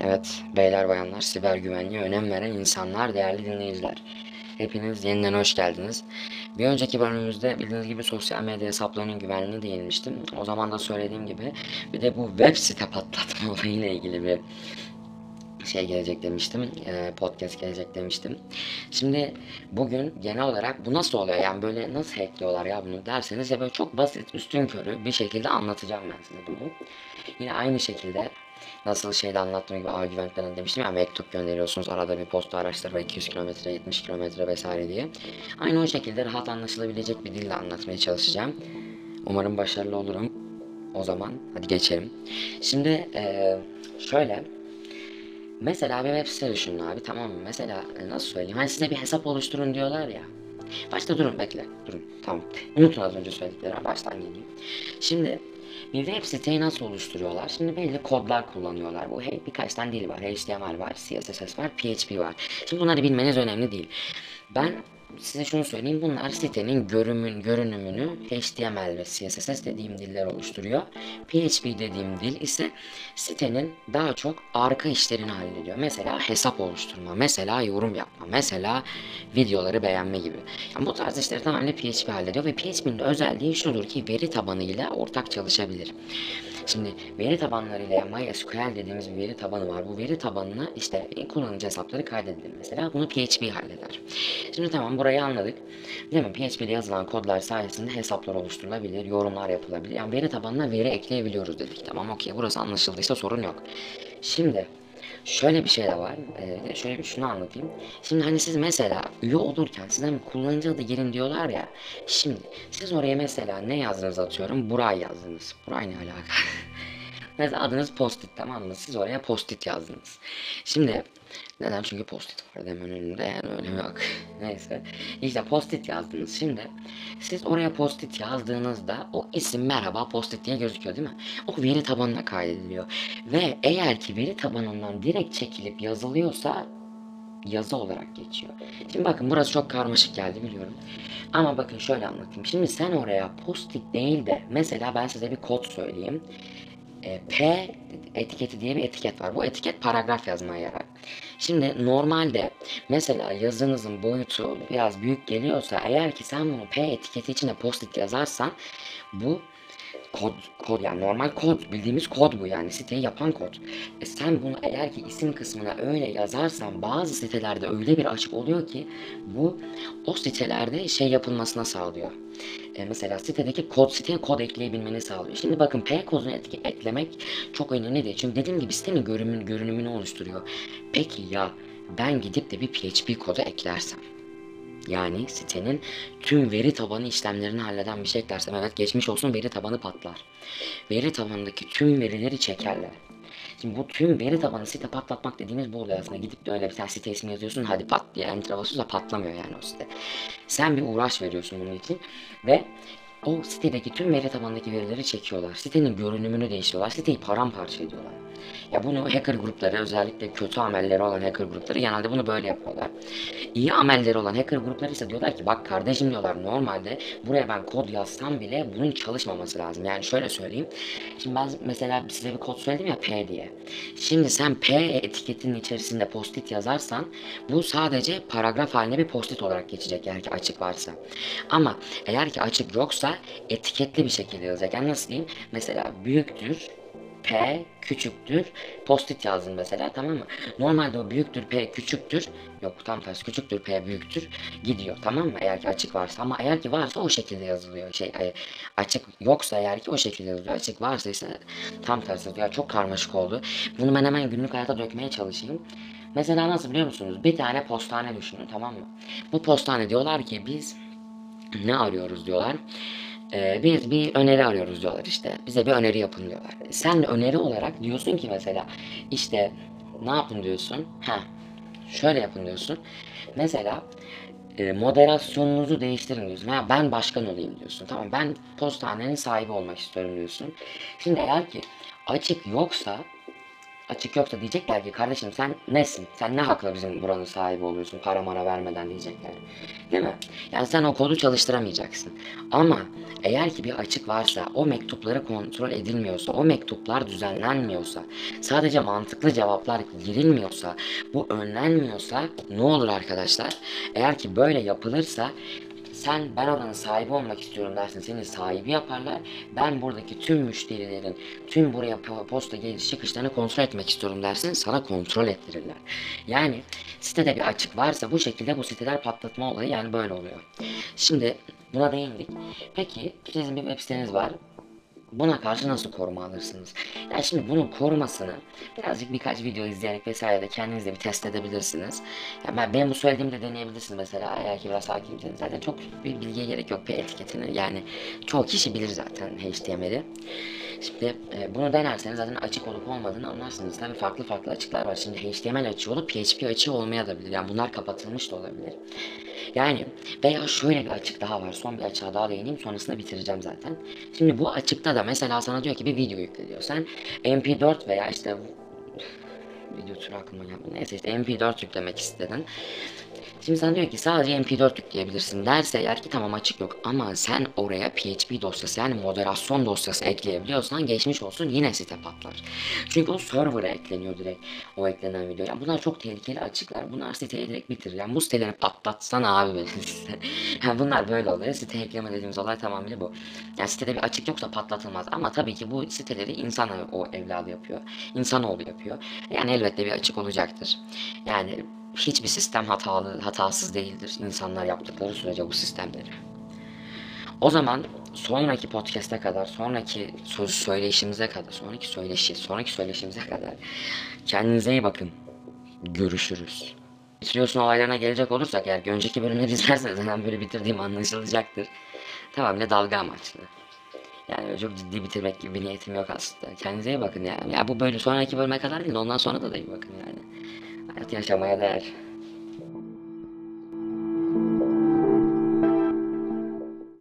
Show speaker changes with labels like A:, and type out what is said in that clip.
A: Evet, beyler bayanlar, siber güvenliğe önem veren insanlar, değerli dinleyiciler. Hepiniz yeniden hoş geldiniz. Bir önceki bölümümüzde bildiğiniz gibi sosyal medya hesaplarının güvenliğine değinmiştim. O zaman da söylediğim gibi bir de bu web site patlatma olayıyla ilgili bir şey gelecek demiştim. e, podcast gelecek demiştim. Şimdi bugün genel olarak bu nasıl oluyor? Yani böyle nasıl hackliyorlar ya bunu derseniz ya böyle çok basit üstün körü bir şekilde anlatacağım ben size bunu. Yine aynı şekilde nasıl şeyde anlattığım gibi argumentten demiştim ya mektup gönderiyorsunuz arada bir posta araçları 200 kilometre 70 kilometre vesaire diye. Aynı o şekilde rahat anlaşılabilecek bir dille anlatmaya çalışacağım. Umarım başarılı olurum. O zaman hadi geçelim. Şimdi eee, şöyle Mesela bir web site düşünün abi tamam mı? Mesela e, nasıl söyleyeyim? Hani size bir hesap oluşturun diyorlar ya. Başta durun bekle durun tamam. Unutun az önce söylediklerimi baştan geleyim. Şimdi bir web siteyi nasıl oluşturuyorlar? Şimdi belli kodlar kullanıyorlar. Bu he- birkaç tane dil var. HTML var, CSS var, PHP var. Şimdi bunları bilmeniz önemli değil. Ben size şunu söyleyeyim. Bunlar sitenin görümün, görünümünü HTML ve CSS dediğim diller oluşturuyor. PHP dediğim dil ise sitenin daha çok arka işlerini hallediyor. Mesela hesap oluşturma, mesela yorum yapma, mesela videoları beğenme gibi. Yani bu tarz işleri tamamen PHP hallediyor ve PHP'nin özelliği şudur ki veri tabanıyla ortak çalışabilir. Şimdi veri tabanlarıyla MySQL dediğimiz bir veri tabanı var. Bu veri tabanına işte kullanıcı hesapları kaydedilir mesela. Bunu PHP halleder. Şimdi tamam burayı anladık. Değil mi? PHP ile yazılan kodlar sayesinde hesaplar oluşturulabilir, yorumlar yapılabilir. Yani veri tabanına veri ekleyebiliyoruz dedik. Tamam okey burası anlaşıldıysa sorun yok. Şimdi Şöyle bir şey de var. Ee, şöyle bir şunu anlatayım. Şimdi hani siz mesela üye olurken sizden bir kullanıcı adı girin diyorlar ya. Şimdi siz oraya mesela ne yazdınız atıyorum? Buray yazdınız. Buray ne alaka? Mesela adınız postit tamam mı? Siz oraya postit yazdınız. Şimdi neden? Çünkü postit var hemen önümde yani önemi yok. Neyse. İşte postit yazdınız. Şimdi siz oraya postit yazdığınızda o isim merhaba postit diye gözüküyor değil mi? O veri tabanına kaydediliyor. Ve eğer ki veri tabanından direkt çekilip yazılıyorsa yazı olarak geçiyor. Şimdi bakın burası çok karmaşık geldi biliyorum. Ama bakın şöyle anlatayım. Şimdi sen oraya postit değil de mesela ben size bir kod söyleyeyim. E, P etiketi diye bir etiket var. Bu etiket paragraf yazmaya yarar. Şimdi normalde mesela yazınızın boyutu biraz büyük geliyorsa eğer ki sen bunu P etiketi içine post-it yazarsan bu kod, kod yani normal kod bildiğimiz kod bu yani siteyi yapan kod. E sen bunu eğer ki isim kısmına öyle yazarsan bazı sitelerde öyle bir açık oluyor ki bu o sitelerde şey yapılmasına sağlıyor. E, mesela sitedeki kod siteye kod ekleyebilmeni sağlıyor. Şimdi bakın P kodunu etki, eklemek çok önemli değil. Çünkü dediğim gibi sitenin görünümün, görünümünü oluşturuyor. Peki ya ben gidip de bir PHP kodu eklersem? Yani sitenin tüm veri tabanı işlemlerini halleden bir şey eklersem evet geçmiş olsun veri tabanı patlar. Veri tabanındaki tüm verileri çekerler. Şimdi bu tüm veri tabanı site patlatmak dediğimiz bu oluyor aslında. Gidip de öyle bir tane site ismi yazıyorsun hadi pat diye enter basıyorsa patlamıyor yani o site. Sen bir uğraş veriyorsun bunun için ve o sitedeki tüm veri tabanındaki verileri çekiyorlar. Sitenin görünümünü değiştiriyorlar. Siteyi paramparça ediyorlar. Ya bunu hacker grupları özellikle kötü amelleri olan hacker grupları genelde bunu böyle yapıyorlar. İyi amelleri olan hacker grupları ise diyorlar ki bak kardeşim diyorlar normalde buraya ben kod yazsam bile bunun çalışmaması lazım. Yani şöyle söyleyeyim. Şimdi ben mesela size bir kod söyledim ya P diye. Şimdi sen P etiketinin içerisinde postit yazarsan bu sadece paragraf haline bir postit olarak geçecek eğer ki açık varsa. Ama eğer ki açık yoksa etiketli bir şekilde yazacak. Yani nasıl diyeyim? Mesela büyüktür P küçüktür postit yazdın mesela tamam mı? Normalde o büyüktür P küçüktür yok tam tersi küçüktür P büyüktür gidiyor tamam mı? Eğer ki açık varsa ama eğer ki varsa o şekilde yazılıyor şey açık yoksa eğer ki o şekilde yazılıyor açık varsa ise tam tersi yazılıyor. Ya çok karmaşık oldu. Bunu ben hemen günlük hayata dökmeye çalışayım. Mesela nasıl biliyor musunuz? Bir tane postane düşünün tamam mı? Bu postane diyorlar ki biz ne arıyoruz diyorlar. Ee, biz bir öneri arıyoruz diyorlar işte. Bize bir öneri yapın diyorlar. Sen öneri olarak diyorsun ki mesela işte ne yapın diyorsun? Ha şöyle yapın diyorsun. Mesela e, moderasyonunuzu değiştirin diyorsun. Ha, ben başkan olayım diyorsun. Tamam ben postanenin sahibi olmak istiyorum diyorsun. Şimdi eğer ki açık yoksa açık yoksa diyecekler ki kardeşim sen nesin? Sen ne hakla bizim buranın sahibi oluyorsun para mara vermeden diyecekler. Değil mi? Yani sen o kodu çalıştıramayacaksın. Ama eğer ki bir açık varsa, o mektupları kontrol edilmiyorsa, o mektuplar düzenlenmiyorsa, sadece mantıklı cevaplar girilmiyorsa, bu önlenmiyorsa ne olur arkadaşlar? Eğer ki böyle yapılırsa sen ben oranın sahibi olmak istiyorum dersin seni sahibi yaparlar. Ben buradaki tüm müşterilerin tüm buraya po- posta geliş çıkışlarını kontrol etmek istiyorum dersin sana kontrol ettirirler. Yani sitede bir açık varsa bu şekilde bu siteler patlatma olayı yani böyle oluyor. Şimdi buna değindik. Peki sizin bir web siteniz var. Buna karşı nasıl koruma alırsınız? Yani şimdi bunun korumasını birazcık birkaç video izleyerek vesaire de kendiniz de bir test edebilirsiniz. Yani ben, benim bu söylediğimi de deneyebilirsiniz mesela eğer ki biraz hakimseniz. Zaten çok bir bilgiye gerek yok bir etiketini. Yani çoğu kişi bilir zaten HTML'i. Şimdi e, bunu denerseniz zaten açık olup olmadığını anlarsınız. Tabii farklı farklı açıklar var. Şimdi HTML açığı olup PHP açığı olmayabilir. Yani bunlar kapatılmış da olabilir. Yani veya şöyle bir açık daha var. Son bir açığa daha değineyim. Sonrasında bitireceğim zaten. Şimdi bu açıkta da mesela sana diyor ki bir video yükle diyor. Sen MP4 veya işte video türü aklıma gelmedi. Neyse işte MP4 yüklemek istedin. Şimdi sana diyor ki sadece MP4 yükleyebilirsin derse eğer ki tamam açık yok ama sen oraya PHP dosyası yani moderasyon dosyası ekleyebiliyorsan geçmiş olsun yine site patlar. Çünkü o server'a ekleniyor direkt o eklenen video. Yani bunlar çok tehlikeli açıklar. Bunlar siteyi direkt bitirir. Yani bu siteleri patlatsana abi site. Yani bunlar böyle oluyor. Site ekleme dediğimiz olay tamamıyla bu. Yani sitede bir açık yoksa patlatılmaz. Ama tabii ki bu siteleri insan o evladı yapıyor. İnsanoğlu yapıyor. Yani elbette bir açık olacaktır. Yani hiçbir sistem hatalı, hatasız değildir. İnsanlar yaptıkları sürece bu sistemleri. O zaman sonraki podcast'e kadar, sonraki söz söyleyişimize kadar, sonraki söyleşi, sonraki söyleşimize kadar kendinize iyi bakın. Görüşürüz. Bitiriyorsun olaylarına gelecek olursak eğer ki önceki bölümleri izlerseniz hemen böyle bitirdiğim anlaşılacaktır. Tamamıyla dalga amaçlı. Yani çok ciddi bitirmek gibi bir niyetim yok aslında. Kendinize iyi bakın ya. Ya bu böyle sonraki bölüme kadar değil ondan sonra da da iyi bakın yani. Até a chamada. É